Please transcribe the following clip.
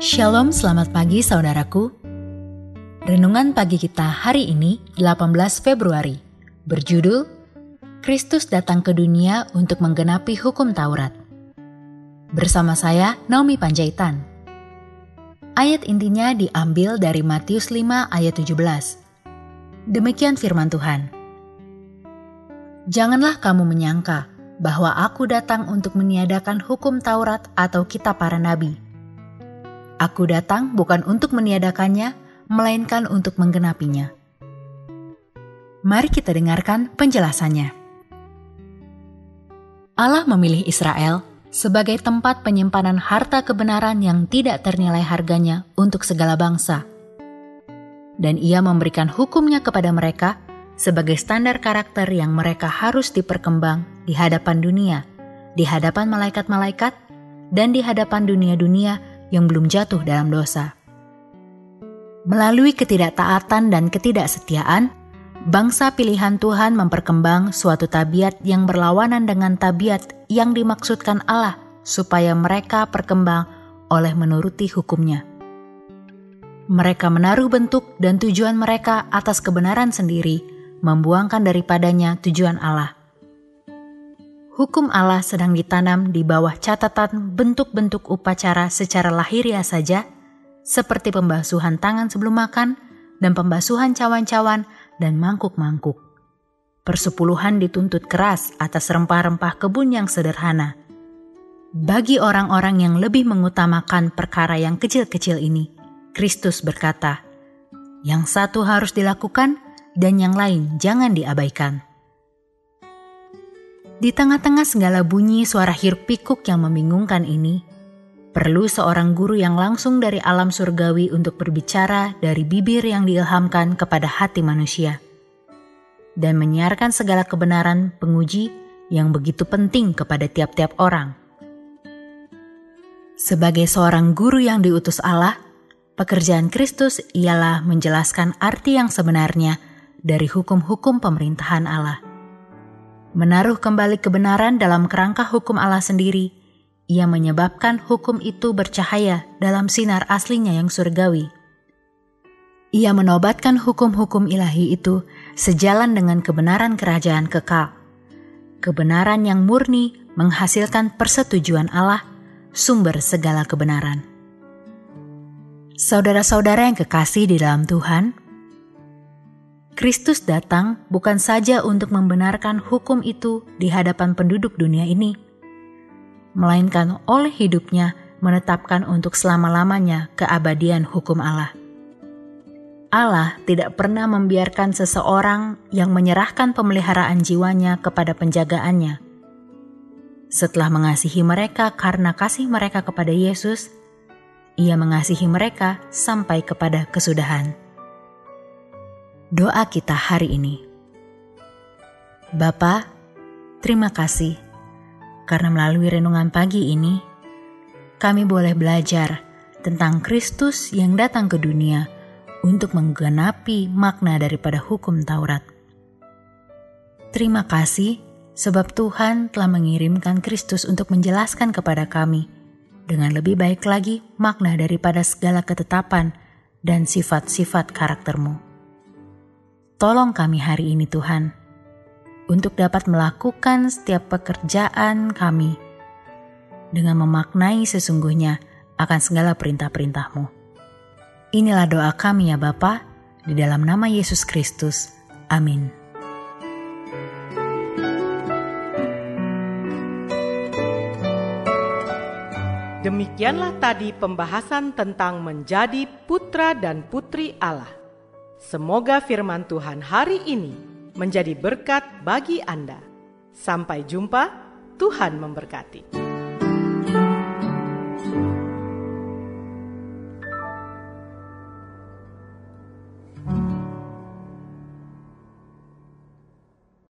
Shalom, selamat pagi saudaraku. Renungan pagi kita hari ini, 18 Februari, berjudul Kristus datang ke dunia untuk menggenapi hukum Taurat. Bersama saya, Naomi Panjaitan. Ayat intinya diambil dari Matius 5 ayat 17. Demikian firman Tuhan. Janganlah kamu menyangka bahwa aku datang untuk meniadakan hukum Taurat atau kitab para nabi. Aku datang bukan untuk meniadakannya, melainkan untuk menggenapinya. Mari kita dengarkan penjelasannya. Allah memilih Israel sebagai tempat penyimpanan harta kebenaran yang tidak ternilai harganya untuk segala bangsa. Dan ia memberikan hukumnya kepada mereka sebagai standar karakter yang mereka harus diperkembang di hadapan dunia, di hadapan malaikat-malaikat, dan di hadapan dunia-dunia yang belum jatuh dalam dosa. Melalui ketidaktaatan dan ketidaksetiaan, bangsa pilihan Tuhan memperkembang suatu tabiat yang berlawanan dengan tabiat yang dimaksudkan Allah supaya mereka berkembang oleh menuruti hukumnya. Mereka menaruh bentuk dan tujuan mereka atas kebenaran sendiri, membuangkan daripadanya tujuan Allah hukum Allah sedang ditanam di bawah catatan bentuk-bentuk upacara secara lahiriah saja, seperti pembasuhan tangan sebelum makan dan pembasuhan cawan-cawan dan mangkuk-mangkuk. Persepuluhan dituntut keras atas rempah-rempah kebun yang sederhana. Bagi orang-orang yang lebih mengutamakan perkara yang kecil-kecil ini, Kristus berkata, "Yang satu harus dilakukan, dan yang lain jangan diabaikan." Di tengah-tengah segala bunyi suara hiruk pikuk yang membingungkan ini, perlu seorang guru yang langsung dari alam surgawi untuk berbicara dari bibir yang diilhamkan kepada hati manusia dan menyiarkan segala kebenaran penguji yang begitu penting kepada tiap-tiap orang. Sebagai seorang guru yang diutus Allah, pekerjaan Kristus ialah menjelaskan arti yang sebenarnya dari hukum-hukum pemerintahan Allah menaruh kembali kebenaran dalam kerangka hukum Allah sendiri, ia menyebabkan hukum itu bercahaya dalam sinar aslinya yang surgawi. Ia menobatkan hukum-hukum ilahi itu sejalan dengan kebenaran kerajaan kekal. Kebenaran yang murni menghasilkan persetujuan Allah, sumber segala kebenaran. Saudara-saudara yang kekasih di dalam Tuhan, Kristus datang bukan saja untuk membenarkan hukum itu di hadapan penduduk dunia ini, melainkan oleh hidupnya menetapkan untuk selama-lamanya keabadian hukum Allah. Allah tidak pernah membiarkan seseorang yang menyerahkan pemeliharaan jiwanya kepada penjagaannya. Setelah mengasihi mereka karena kasih mereka kepada Yesus, Ia mengasihi mereka sampai kepada kesudahan doa kita hari ini. Bapa, terima kasih karena melalui renungan pagi ini kami boleh belajar tentang Kristus yang datang ke dunia untuk menggenapi makna daripada hukum Taurat. Terima kasih sebab Tuhan telah mengirimkan Kristus untuk menjelaskan kepada kami dengan lebih baik lagi makna daripada segala ketetapan dan sifat-sifat karaktermu. Tolong kami hari ini Tuhan, untuk dapat melakukan setiap pekerjaan kami dengan memaknai sesungguhnya akan segala perintah-perintahmu. Inilah doa kami ya Bapa, di dalam nama Yesus Kristus. Amin. Demikianlah tadi pembahasan tentang menjadi putra dan putri Allah. Semoga firman Tuhan hari ini menjadi berkat bagi Anda. Sampai jumpa, Tuhan memberkati.